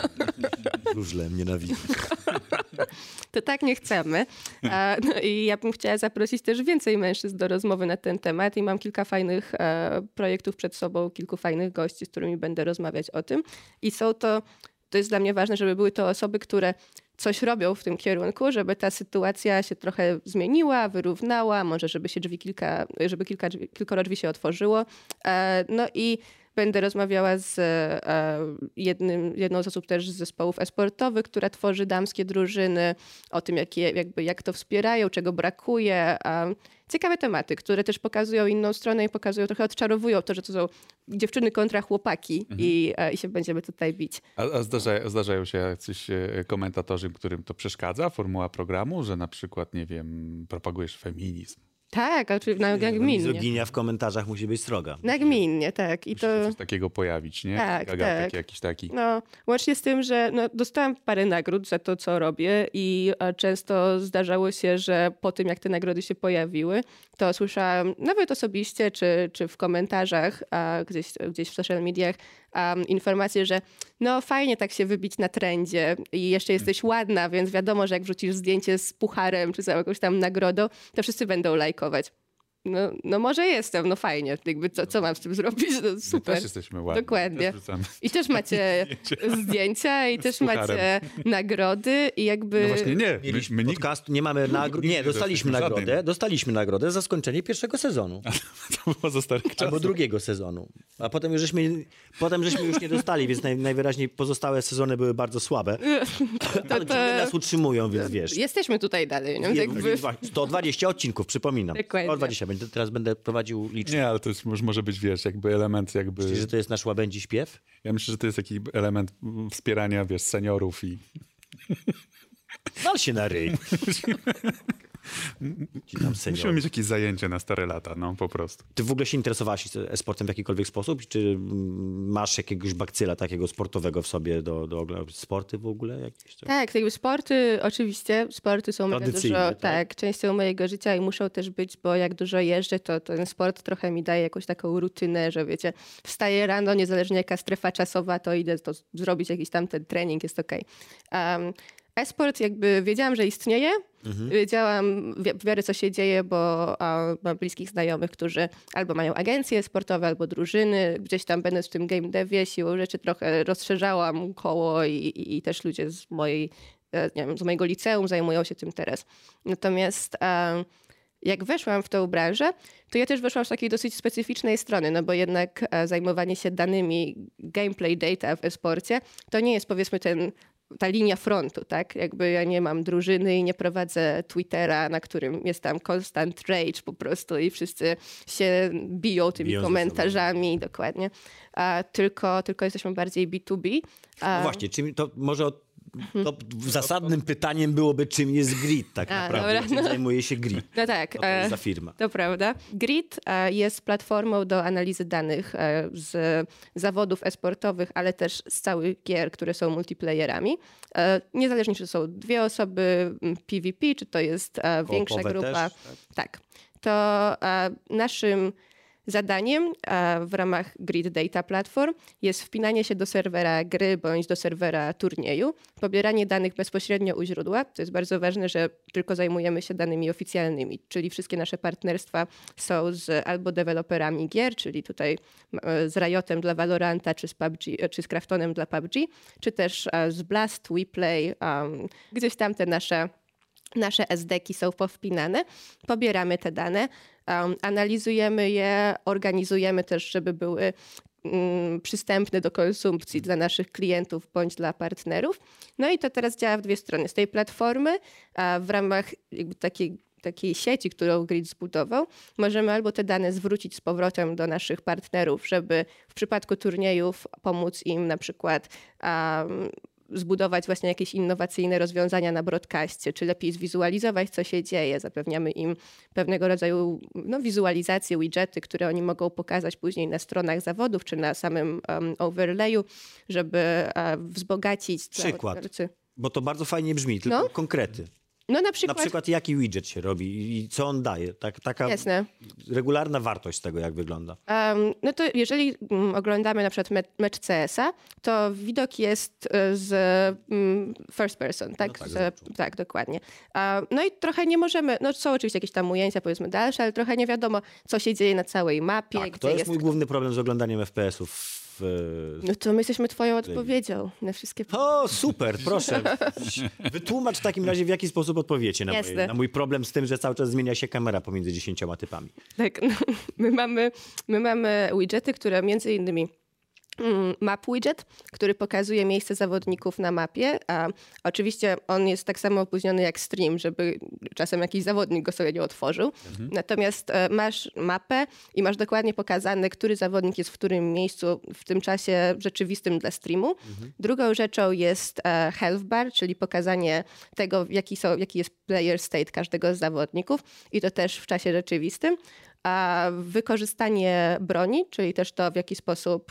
*laughs* Różle, nienawidzę. to tak nie chcemy. No I ja bym chciała zaprosić też więcej mężczyzn do rozmowy na ten temat i mam kilka fajnych e, projektów przed sobą, kilku fajnych gości, z którymi będę rozmawiać o tym. I są to, to jest dla mnie ważne, żeby były to osoby, które coś robią w tym kierunku, żeby ta sytuacja się trochę zmieniła, wyrównała, może żeby się drzwi kilka, żeby kilka kilkoro drzwi się otworzyło. E, no i Będę rozmawiała z e, jednym, jedną z osób też z zespołów esportowych, która tworzy damskie drużyny, o tym, jakie, jakby, jak to wspierają, czego brakuje. Ciekawe tematy, które też pokazują inną stronę i pokazują, trochę odczarowują to, że to są dziewczyny kontra chłopaki mhm. i, e, i się będziemy tutaj bić. A, a zdarza, zdarzają się jacyś e, komentatorzy, którym to przeszkadza, formuła programu, że na przykład, nie wiem, propagujesz feminizm? Tak, oczywiście, nagminnie. Mizoginia w komentarzach musi być sroga. Nagminnie, tak. I to... coś takiego pojawić, nie? Tak, Gagatek tak. jakiś taki. No, łącznie z tym, że no, dostałam parę nagród za to, co robię i e, często zdarzało się, że po tym, jak te nagrody się pojawiły, to słyszałam nawet osobiście, czy, czy w komentarzach, a gdzieś, gdzieś w social mediach, um, informację, że no fajnie tak się wybić na trendzie i jeszcze jesteś ładna, więc wiadomo, że jak wrzucisz zdjęcie z pucharem czy z jakąś tam nagrodą, to wszyscy będą lajkować. No, no może jestem, no fajnie. Jakby co, co mam z tym zrobić? No, super. My też jesteśmy ładni. Dokładnie. Też I też *laughs* macie zdjęcia i też macie nagrody i jakby... No właśnie nie. Mieliśmy my, my podcastu, nie mamy nagród. Nie, dostaliśmy nagrodę. Dostaliśmy nagrodę za skończenie pierwszego sezonu. *laughs* to było za starych czasów. Albo drugiego sezonu. A potem już żeśmy, potem żeśmy już nie dostali, więc naj, najwyraźniej pozostałe sezony były bardzo słabe. To, *laughs* Ale to... nas utrzymują, więc wiesz. Jesteśmy tutaj dalej. Nie? Jakby... 120 odcinków, przypominam. Dokładnie. 120 teraz będę prowadził liczbę. Nie, ale to jest, może być, wiesz, jakby element jakby... Myślisz, że to jest nasz łabędzi śpiew? Ja myślę, że to jest taki element wspierania, wiesz, seniorów i... Wal się na ryj. *laughs* Musimy mieć jakieś zajęcie na stare lata, no po prostu. Ty w ogóle się interesowałaś sportem w jakikolwiek sposób? Czy masz jakiegoś bakcyla takiego sportowego w sobie do, do sporty w ogóle? Jakieś, tak? tak, jakby sporty oczywiście, sporty są mega dużo, tak? tak, częścią mojego życia i muszą też być, bo jak dużo jeżdżę, to ten sport trochę mi daje jakąś taką rutynę, że wiecie, wstaję rano, niezależnie jaka strefa czasowa, to idę to zrobić jakiś tam ten trening, jest okej. Okay. Um, Esport jakby wiedziałam, że istnieje. Mhm. Wiedziałam w miarę, co się dzieje, bo mam bliskich znajomych, którzy albo mają agencje sportowe, albo drużyny. Gdzieś tam będąc w tym game devie, siłą rzeczy trochę rozszerzałam koło i, i, i też ludzie z mojej, e, nie wiem, z mojego liceum zajmują się tym teraz. Natomiast jak weszłam w tę branżę, to ja też weszłam z takiej dosyć specyficznej strony, no bo jednak e, zajmowanie się danymi gameplay data w esporcie to nie jest powiedzmy ten ta linia frontu, tak? Jakby ja nie mam drużyny i nie prowadzę Twittera, na którym jest tam constant rage po prostu i wszyscy się biją tymi biją komentarzami, dokładnie. A, tylko, tylko jesteśmy bardziej B2B. A... No właśnie, czym to może od to zasadnym pytaniem byłoby, czym jest Grid tak A, naprawdę. Dobra, czym no. zajmuje się Grid? No tak. to jest e, za firma? To prawda. Grid e, jest platformą do analizy danych e, z zawodów esportowych, ale też z całych gier, które są multiplayerami. Niezależnie, czy to są dwie osoby PvP, czy to jest większa grupa. Też, tak. tak. To naszym Zadaniem w ramach Grid Data Platform jest wpinanie się do serwera gry bądź do serwera turnieju, pobieranie danych bezpośrednio u źródła. To jest bardzo ważne, że tylko zajmujemy się danymi oficjalnymi, czyli wszystkie nasze partnerstwa są z albo deweloperami gier, czyli tutaj z Riotem dla Valoranta, czy z, PUBG, czy z Kraftonem dla PUBG, czy też z Blast, WePlay, um, gdzieś tam te nasze nasze SDki są powpinane, pobieramy te dane, analizujemy je, organizujemy też, żeby były um, przystępne do konsumpcji dla naszych klientów bądź dla partnerów. No i to teraz działa w dwie strony. Z tej platformy w ramach takiej takiej sieci, którą Grid zbudował, możemy albo te dane zwrócić z powrotem do naszych partnerów, żeby w przypadku turniejów pomóc im na przykład um, zbudować właśnie jakieś innowacyjne rozwiązania na broadcaście, czy lepiej zwizualizować, co się dzieje. Zapewniamy im pewnego rodzaju no, wizualizacje, widgety, które oni mogą pokazać później na stronach zawodów, czy na samym um, overlayu, żeby uh, wzbogacić... Przykład, bo to bardzo fajnie brzmi, tylko no? konkrety. No na Na przykład, przykład jaki widget się robi i co on daje? Tak, taka jasne. regularna wartość tego, jak wygląda. Um, no to jeżeli mm, oglądamy na przykład me mecz CS-a, to widok jest e, z mm, first person, tak? tak, z, z tak, dokładnie. Um, no i trochę nie możemy, no są oczywiście jakieś tam ujęcia powiedzmy dalsze, ale trochę nie wiadomo, co się dzieje na całej mapie, Tak, to jest jest... mój główny problem z oglądaniem FPS-ów. No to my jesteśmy twoją odpowiedzią na wszystkie... O, super, proszę. Wytłumacz w takim razie, w jaki sposób odpowiecie na, moje, na mój problem z tym, że cały czas zmienia się kamera pomiędzy dziesięcioma typami. Tak, no, my, mamy, my mamy widgety, które między innymi map widget, który pokazuje miejsce zawodników na mapie, a oczywiście on jest tak samo opóźniony jak stream, żeby czasem jakiś zawodnik go sobie nie otworzył. Natomiast e, masz mapę i masz dokładnie pokazane, który zawodnik jest w którym miejscu w tym czasie rzeczywistym dla streamu. Drugą rzeczą jest e, health bar, czyli pokazanie tego, jaki, są, jaki jest player state każdego z zawodników i to też w czasie rzeczywistym wykorzystanie broni, czyli też to, w jaki sposób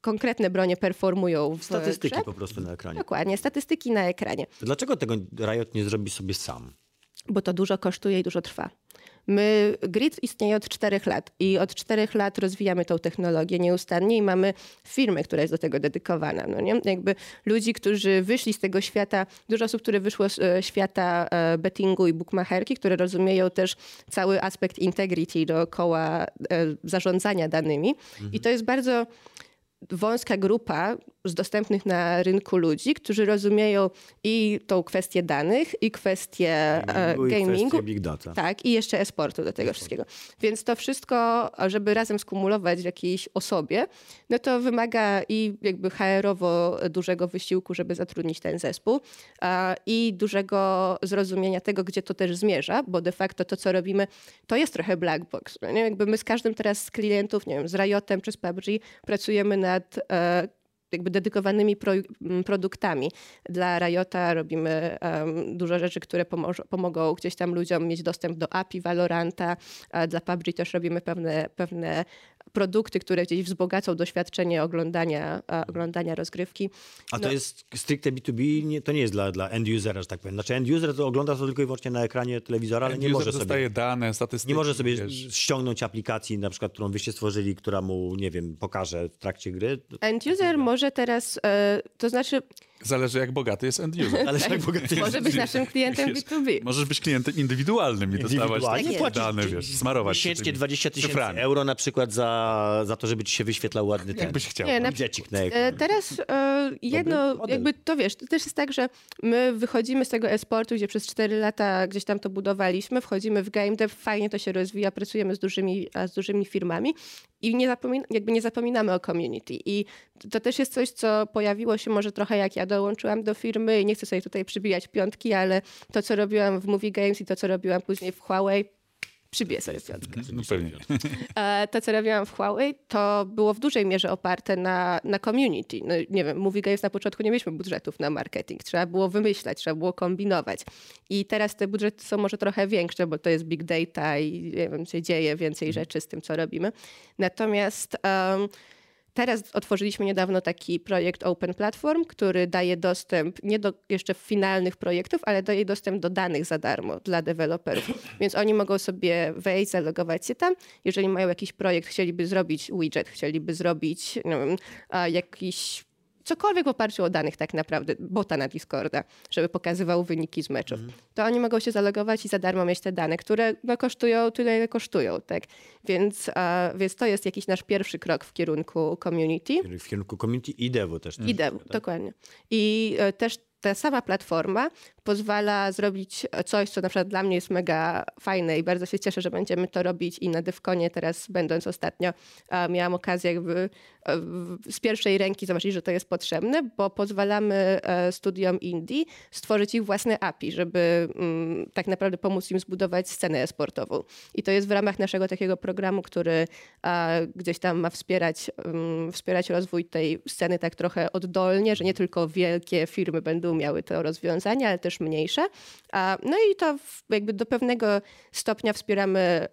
konkretne bronie performują w Statystyki grze. po prostu na ekranie. Dokładnie, statystyki na ekranie, To Dlaczego tego Riot nie zrobi sobie sam? bo to dużo kosztuje i dużo trwa. My, Grid istnieje od czterech lat i od czterech lat rozwijamy tą technologię nieustannie i mamy firmę, która jest do tego dedykowana. No nie? Jakby ludzi, którzy wyszli z tego świata, dużo osób, które wyszło z e, świata e, bettingu i bookmacherki, które rozumieją też cały aspekt integrity dookoła e, zarządzania danymi. I to jest bardzo wąska grupa z dostępnych na rynku ludzi, którzy rozumieją i tą kwestię danych, i kwestię e, gamingu. kwestie Big Data. Tak, i jeszcze e-sportu do tego wszystkiego. Więc to wszystko, żeby razem skumulować w jakiejś osobie, no to wymaga i jakby HR-owo dużego wysiłku, żeby zatrudnić ten zespół i dużego zrozumienia tego, gdzie to też zmierza, bo de facto to, co robimy, to jest trochę black box. No nie? Jakby my z każdym teraz z klientów, nie wiem, z Riotem czy z PUBG pracujemy nad e, jakby dedykowanymi pro, m, produktami. Dla Riota robimy em, dużo rzeczy, które pomoż, pomogą gdzieś tam ludziom mieć dostęp do API Valoranta. Dla PUBG też robimy pewne, pewne produkty, które gdzieś wzbogacą doświadczenie oglądania, a, oglądania rozgrywki. A to No. jest stricte B2B, nie, to nie jest dla, dla end-usera, że tak powiem. Znaczy end-user to ogląda to tylko i wyłącznie na ekranie telewizora, ale nie może sobie... dostaje dane, statystyki. Nie może sobie wiesz. ściągnąć aplikacji, na przykład, którą wyście stworzyli, która mu, nie wiem, pokaże w trakcie gry. End user może teraz, e, to znaczy Zależy jak bogaty jest end user. *laughs* Ale jak bogaty jest może być naszym klientem Wiesz, B2B. Możesz być klientem indywidualnym i dostawać takie płacisz dane, wiesz, smarować się miesięcznie tymi 20 tysięcy euro na przykład za, za to, żeby ci się wyświetlał ładny ten Jakbyś chciał. Nie, na budżecik na E. Teraz e, jedno, jakby to wiesz, to też jest tak, że my wychodzimy z tego e-sportu, gdzie przez 4 lata gdzieś tam to budowaliśmy, wchodzimy w game dev, fajnie to się rozwija, pracujemy z dużymi, a z dużymi firmami i nie, zapomin- jakby nie zapominamy o community. I to też jest coś, co pojawiło się może trochę jak ja dołączyłam do firmy i nie chcę sobie tutaj przybijać piątki, ale to, co robiłam w Movie Games i to, co robiłam później w Huawei, przybiję sobie piątkę. No pewnie. *laughs* E, to, co robiłam w Huawei, to było w dużej mierze oparte na, na community. No, nie wiem, Movie Games na początku nie mieliśmy budżetów na marketing. Trzeba było wymyślać, trzeba było kombinować. I teraz te budżety są może trochę większe, bo to jest big data i nie wiem, się dzieje więcej rzeczy z tym, co robimy. Natomiast em, Teraz otworzyliśmy niedawno taki projekt Open Platform, który daje dostęp nie do jeszcze finalnych projektów, ale daje dostęp do danych za darmo dla deweloperów. *laughs* Więc oni mogą sobie wejść, zalogować się tam. Jeżeli mają jakiś projekt, chcieliby zrobić widget, chcieliby zrobić jakiś cokolwiek w oparciu o danych tak naprawdę, bota na Discorda, żeby pokazywał wyniki z meczów, to oni mogą się zalogować i za darmo mieć te dane, które no, kosztują tyle, ile kosztują. Tak? Więc, a, więc to jest jakiś nasz pierwszy krok w kierunku community. W kierunku community i devu też. I dev, dokładnie. I e, też ta sama platforma pozwala zrobić coś, co na przykład dla mnie jest mega fajne i bardzo się cieszę, że będziemy to robić i na DevConie teraz będąc ostatnio miałam okazję jakby e, z pierwszej ręki zobaczyć, że to jest potrzebne, bo pozwalamy e, studiom indie stworzyć ich własne API, żeby mm, tak naprawdę pomóc im zbudować scenę e-sportową. I to jest w ramach naszego takiego programu, który gdzieś tam ma wspierać, mm, wspierać rozwój tej sceny tak trochę oddolnie, że nie tylko wielkie firmy będą miały to rozwiązania, ale też też mniejsze. No i to jakby do pewnego stopnia wspieramy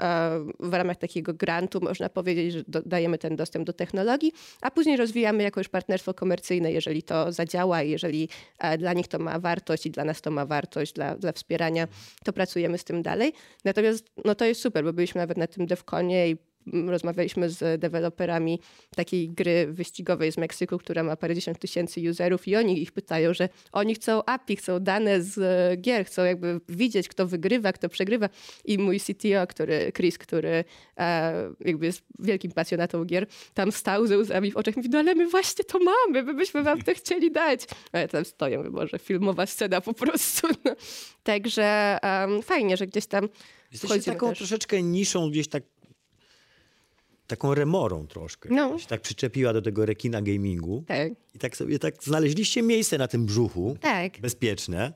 w ramach takiego grantu, można powiedzieć, że dajemy ten dostęp do technologii, a później rozwijamy jakoś partnerstwo komercyjne, jeżeli to zadziała, jeżeli dla nich to ma wartość i dla nas to ma wartość, dla, dla wspierania, to pracujemy z tym dalej. Natomiast no to jest super, bo byliśmy nawet na tym DevConie i rozmawialiśmy z deweloperami takiej gry wyścigowej z Meksyku, która ma parędziesiąt tysięcy userów i oni ich pytają, że oni chcą API, chcą dane z gier, chcą jakby widzieć, kto wygrywa, kto przegrywa. I mój CTO, który, Chris, który e, jakby jest wielkim pasjonatą gier, tam stał ze łzami w oczach i mówi, no ale my właśnie to mamy, my byśmy wam to chcieli dać. A ja tam stoję, może filmowa scena po prostu. *laughs* No. Także um, fajnie, że gdzieś tam Jesteście taką też. troszeczkę niszą gdzieś tak taką remorą troszkę. No. Się tak przyczepiła do tego rekina gamingu. Tak. I tak sobie tak znaleźliście miejsce na tym brzuchu. Tak. Bezpieczne.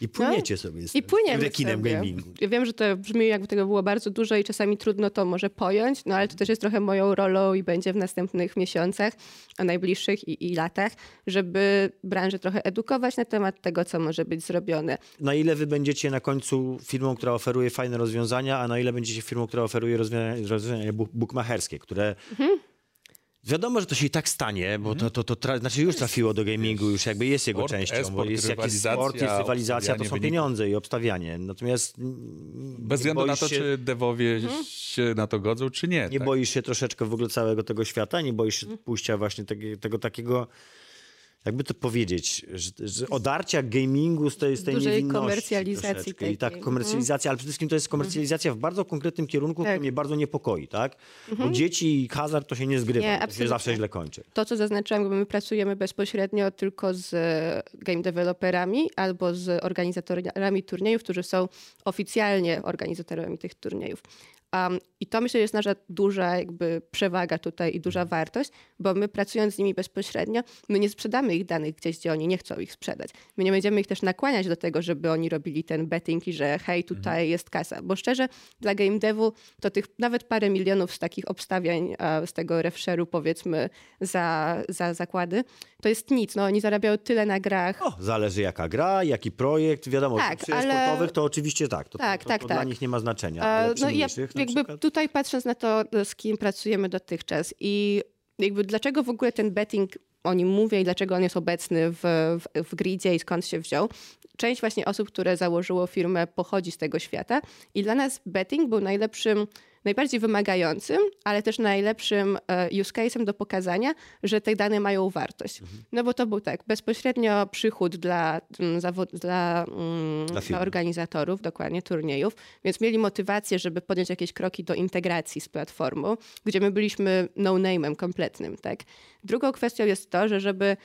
I płyniecie no, sobie z I płyniemy rekinem sobie. gamingu. Ja wiem, że to brzmi jakby tego było bardzo dużo i czasami trudno to może pojąć, no ale to też jest trochę moją rolą i będzie w następnych miesiącach, a najbliższych i, i latach, żeby branżę trochę edukować na temat tego, co może być zrobione. Na ile wy będziecie na końcu firmą, która oferuje fajne rozwiązania, a na ile będziecie firmą, która oferuje rozwiązania, rozwiązania bookmacherskie, które mhm Wiadomo, że to się i tak stanie, bo to, to, to tra- znaczy już trafiło do gamingu, już jakby jest jego sport, częścią, bo jest jakiś sport, jest rywalizacja, to są pieniądze i obstawianie. Natomiast bez względu na to, się... czy dewowie hmm? się na to godzą, czy nie. Nie tak? boisz się troszeczkę w ogóle całego tego świata, nie boisz się hmm. pójścia właśnie tego, tego takiego jakby to powiedzieć, że, że odarcia gamingu z tej, z tej Dużej niewinności komercjalizacji. I tak, mhm. komercjalizacja, ale przede wszystkim to jest komercjalizacja w bardzo konkretnym kierunku, tak. który mnie bardzo niepokoi, tak? Mhm. Bo dzieci i hazard to się nie zgrywa, nie, to się zawsze źle kończy. To, co zaznaczyłam, bo my pracujemy bezpośrednio tylko z e, game developerami albo z organizatorami turniejów, którzy są oficjalnie organizatorami tych turniejów. Um, I to myślę jest nasza duża jakby przewaga tutaj i duża wartość, bo my pracując z nimi bezpośrednio, my nie sprzedamy ich danych gdzieś, gdzie oni nie chcą ich sprzedać. My nie będziemy ich też nakłaniać do tego, żeby oni robili ten betting i że hej, tutaj mhm. jest kasa. Bo szczerze, dla game devu to tych nawet parę milionów z takich obstawiań, z tego refshare'u powiedzmy za, za zakłady, to jest nic. No, oni zarabiają tyle na grach. O, zależy jaka gra, jaki projekt. Wiadomo, tak, przy ale... sportowych to oczywiście tak. To, tak, to, to, tak, to tak. dla nich nie ma znaczenia. Ale no, ja, jakby przykład? tutaj patrząc na to, z kim pracujemy dotychczas i jakby dlaczego w ogóle ten betting o nim mówię i dlaczego on jest obecny w, w, w gridzie i skąd się wziął. Część właśnie osób, które założyło firmę pochodzi z tego świata i dla nas betting był najlepszym najbardziej wymagającym, ale też najlepszym e, use case'em do pokazania, że te dane mają wartość. Mhm. No bo to był tak, bezpośrednio przychód dla, mm, dla, mm, dla, dla organizatorów, dokładnie turniejów, więc mieli motywację, żeby podjąć jakieś kroki do integracji z platformą, gdzie my byliśmy no-name'em kompletnym. Tak? Drugą kwestią jest to, że żeby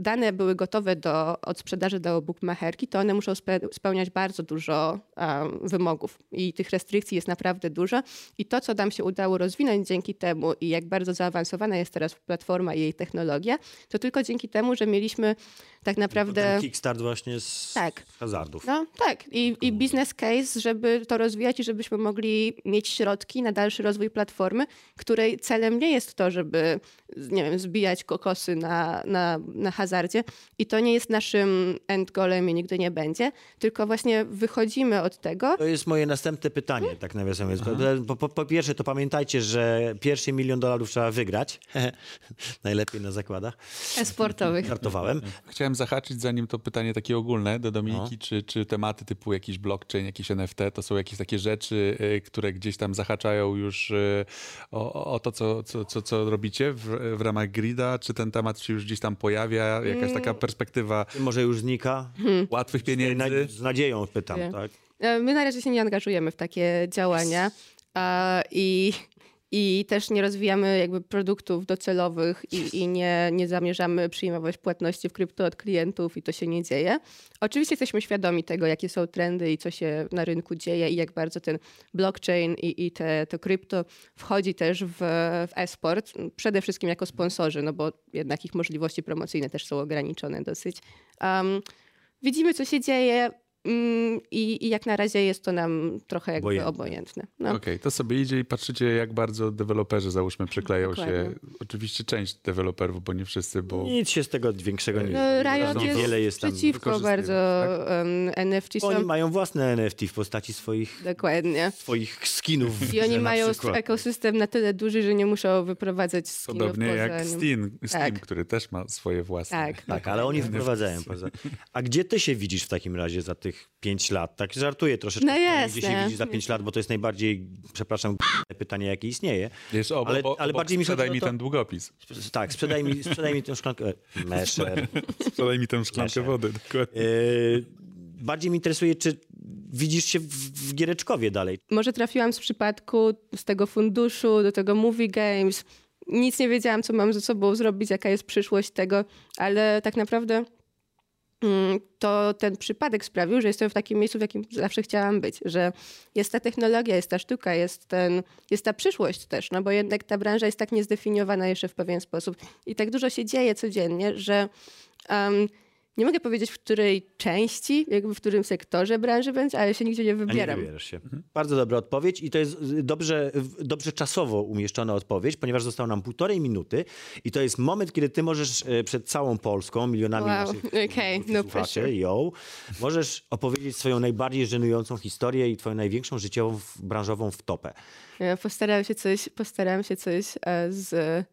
dane były gotowe do odsprzedaży do bookmacherki, to one muszą spełniać bardzo dużo um, wymogów i tych restrykcji jest naprawdę dużo. I to, co nam się udało rozwinąć dzięki temu i jak bardzo zaawansowana jest teraz platforma i jej technologia, to tylko dzięki temu, że mieliśmy tak naprawdę... Ten kickstart właśnie z tak. hazardów. No tak. I, I business case, żeby to rozwijać i żebyśmy mogli mieć środki na dalszy rozwój platformy, której celem nie jest to, żeby nie wiem, zbijać kokosy na, na, na hazardzie i to nie jest naszym end goalem i nigdy nie będzie, tylko właśnie wychodzimy od tego. To jest moje następne pytanie, hmm? tak nawiasem mówiąc. Po, po, po, pierwsze to pamiętajcie, że pierwszy milion dolarów trzeba wygrać. *laughs* Najlepiej na zakładach. E-sportowych. Żartowałem. Chciałem zahaczyć, zanim to pytanie takie ogólne do Dominiki, no. czy, czy tematy typu jakiś blockchain, jakiś NFT, to są jakieś takie rzeczy, y, które gdzieś tam zahaczają już y, o, o to, co, co, co, co robicie w, w ramach grida? Czy ten temat się już gdzieś tam pojawia? Jakaś taka mm. perspektywa? Może już znika? Hmm. Łatwych pieniędzy? Z nadzieją pytam, tak? E, my na razie się nie angażujemy w takie działania. I i też nie rozwijamy jakby produktów docelowych i, i, nie, nie zamierzamy przyjmować płatności w krypto od klientów i to się nie dzieje. Oczywiście jesteśmy świadomi tego, jakie są trendy i co się na rynku dzieje i jak bardzo ten blockchain i, i te, to krypto wchodzi też w, w e-sport, przede wszystkim jako sponsorzy, no bo jednak ich możliwości promocyjne też są ograniczone dosyć. Um, widzimy, co się dzieje I, I jak na razie jest to nam trochę jakby Obojętne. obojętne. No. Okej, to sobie idzie i patrzycie, jak bardzo deweloperzy, załóżmy, przykleją się. Dokładnie. Oczywiście część deweloperów, bo nie wszyscy, bo... Nic się z tego większego nie No, Riot jest wiele jest tam. przeciwko bardzo um, NFT Oni są. mają własne NFT w postaci swoich, Dokładnie. swoich skinów. I oni mają przykład- ekosystem na tyle duży, że nie muszą wyprowadzać skinów Podobnie poza jak nim. Steam, Steam Tak. który też ma swoje własne. Tak. Tak, ale oni wprowadzają poza. A gdzie ty się widzisz w takim razie za tych pięć lat? Tak żartuję troszeczkę. No Gdzie się jasne. widzisz za pięć lat, bo to jest najbardziej, przepraszam, pytanie, jakie istnieje. O, Ale- ale, bo, ale bo bardziej mi sprzedaj mi to- ten długopis. Tak, sprzedaj mi, sprzedaj mi tę szklankę. *laughs* e, Meszer. Sprzedaj mi tę szklankę Proszę. wody. Dokładnie. E, bardziej mnie interesuje, czy widzisz się w, w Giereczkowie dalej. Może trafiłam z przypadku z tego funduszu do tego Movie Games. Nic nie wiedziałam, co mam ze sobą zrobić, jaka jest przyszłość tego, ale tak naprawdę to ten przypadek sprawił, że jestem w takim miejscu, w jakim zawsze chciałam być, że jest ta technologia, jest ta sztuka, jest, ten, jest ta przyszłość też, no bo jednak ta branża jest tak niezdefiniowana jeszcze w pewien sposób. I tak dużo się dzieje codziennie, że um, nie mogę powiedzieć, w której części, jakby w którym sektorze branży będzie, ale się nigdzie nie A nie wybieram. wybierasz się. Bardzo dobra odpowiedź i to jest y, dobrze, dobrze czasowo umieszczona odpowiedź, ponieważ zostało nam półtorej minuty i to jest moment, kiedy ty możesz e, przed całą Polską, milionami Wow, naszych *laughs* i no słuchaczy, yo, możesz opowiedzieć swoją najbardziej żenującą historię i twoją największą życiową, branżową wtopę. Ja Postarałam się coś, postarałam się coś e, z,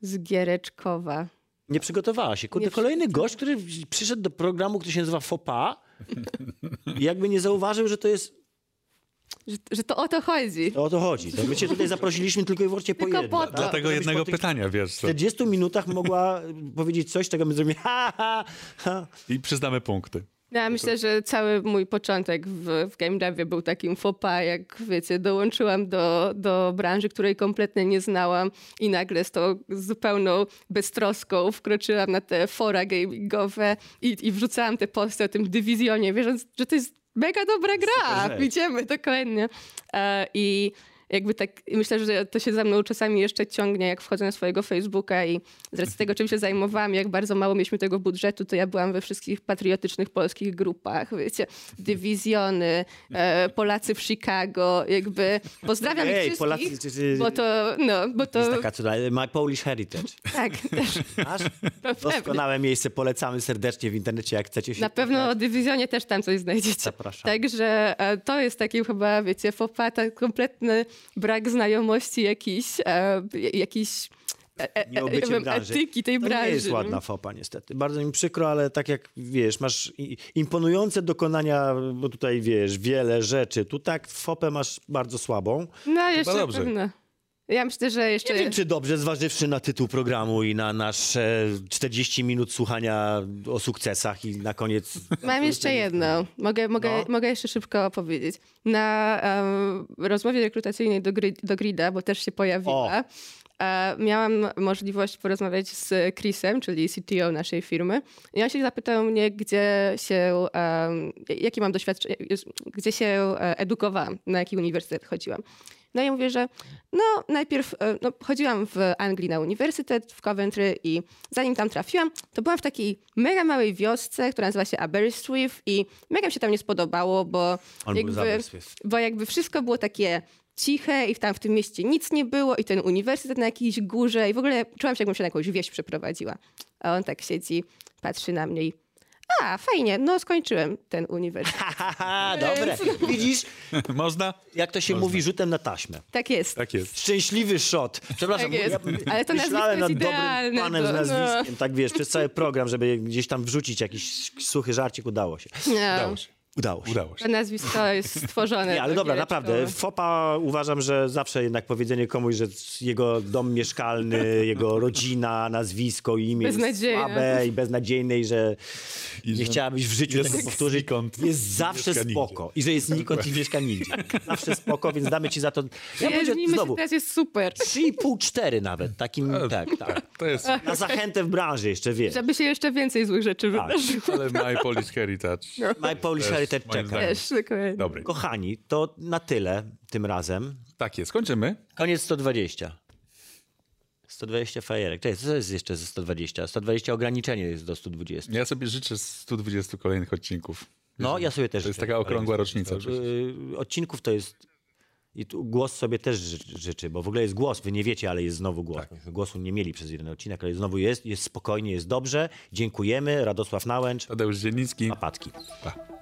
z Giereczkowa. Nie przygotowała się. Kurde, Nie kolejny gość, który w- przyszedł do programu, który się nazywa FOPA i jakby nie zauważył, że to jest, Że, że to o to chodzi. to o to chodzi. To my cię tutaj zaprosiliśmy tylko i wyłącznie po Tylko jedno. po tak? Dlatego Żebyś jednego po tych pytania, wiesz. co? 40 minutach mogła powiedzieć coś, czego my zrobimy ha, *laughs* ha, ha. I przyznamy punkty. Ja myślę, że cały mój początek w, w game devie był takim fopa, jak wiecie, dołączyłam do, do branży, której kompletnie nie znałam i nagle z tą zupełną beztroską wkroczyłam na te fora gamingowe i, i wrzucałam te posty o tym dywizjonie, wierząc, że to jest mega dobra gra. Idziemy, dokładnie. E, I jakby tak, myślę, że to się za mną czasami jeszcze ciągnie, jak wchodzę na swojego Facebooka i z racji tego, czym się zajmowałam, jak bardzo mało mieliśmy tego budżetu, to ja byłam we wszystkich patriotycznych polskich grupach, wiecie, dywizjony, e, Polacy w Chicago, jakby pozdrawiam Ej, wszystkich, Polacy, czy- czy- bo to, no, bo to, Jest taka My Polish Heritage. tak, też Masz? Doskonałe miejsce, polecamy serdecznie w internecie, jak chcecie się... Na pewno o dywizjonie też tam coś znajdziecie. Zapraszam. Także e, to jest taki chyba, wiecie, fopata, kompletny brak znajomości jakiś, e, jakiś e, e, Nie obycie nie wiem, branży. etyki tej To branży. nie jest ładna fopa niestety. Bardzo mi przykro, ale tak jak wiesz, masz imponujące dokonania, bo tutaj wiesz, wiele rzeczy. Tu tak fopę masz bardzo słabą. No jeszcze dobrze. pewno. Ja myślę, że jeszcze... Nie wiem, czy dobrze, zważywszy na tytuł programu i na nasze 40 minut słuchania o sukcesach i na koniec... Mam jeszcze *laughs* jedno. Mogę, mogę, No. mogę jeszcze szybko opowiedzieć. Na em, rozmowie rekrutacyjnej do, gri, do Grida, bo też się pojawiła, e, miałam możliwość porozmawiać z Chrisem, czyli CTO naszej firmy. I on się zapytał mnie, gdzie się, em, jakie mam doświadczenie, gdzie się e, edukowałam, na jaki uniwersytet chodziłam. No ja mówię, że no najpierw e, no, chodziłam w Anglii na uniwersytet w Coventry i zanim tam trafiłam, to byłam w takiej mega małej wiosce, która nazywa się Aberystwyth i mega mi się tam nie spodobało, bo On jakby, bo jakby wszystko było takie ciche i tam w tym mieście nic nie było i ten uniwersytet na jakiejś górze i w ogóle czułam się, jakbym się na jakąś wieś przeprowadziła. A on tak siedzi, patrzy na mnie i a, fajnie, no skończyłem ten uniwersytet. *laughs* Haha, dobre. *laughs* Widzisz, Można? jak to się mówi, rzutem na taśmę. Tak jest. Tak jest. Szczęśliwy shot. Przepraszam, Tak jest. ja Ale to nazwisko myślałem jest nad dobrym idealne, panem z to- no. nazwiskiem, tak wiesz, przez cały program, żeby gdzieś tam wrzucić jakiś suchy żarcik, udało się. No, Udało się. Udało się. Udało się. to nazwisko jest stworzone. *laughs* Nie, ale do dobra, naprawdę. FOPA uważam, że zawsze jednak powiedzenie komuś, że jego dom mieszkalny, *laughs* jego rodzina, nazwisko, imię jest słabe i beznadziejne i że I nie że chciałabyś w życiu tego powtórzyć. znikąd Jest zawsze spoko. I że jest nikąd i mieszka nigdzie. Zawsze spoko, więc damy ci za to... Ja się, znowu teraz jest super. 3,5, 4 nawet. Takim, tak, tak. To jest, *laughs* Na zachętę w branży jeszcze, wiesz. Żeby się jeszcze więcej złych rzeczy Tak. wydarzyło. ale My Polish Heritage. My Polish Heritage moim czeka. zdaniem. Też, dokładnie. Dobry. Kochani, to na tyle tym razem. Tak jest. Kończymy. Koniec 120. 120 fajerek. Cześć, co jest jeszcze ze 120? 120 ograniczenie jest do 120. Ja sobie życzę 120 kolejnych odcinków. No, ja sobie też To jest życzę. taka okrągła rocznica y. Odcinków to jest... I tu głos sobie też ży- życzy, bo w ogóle jest głos, wy nie wiecie, ale jest znowu głos. Tak. Głosu nie mieli przez jeden odcinek, ale znowu jest, jest spokojnie, jest dobrze. Dziękujemy, Radosław Nałęcz, Tadeusz Dziennicki. Papatki. Pa.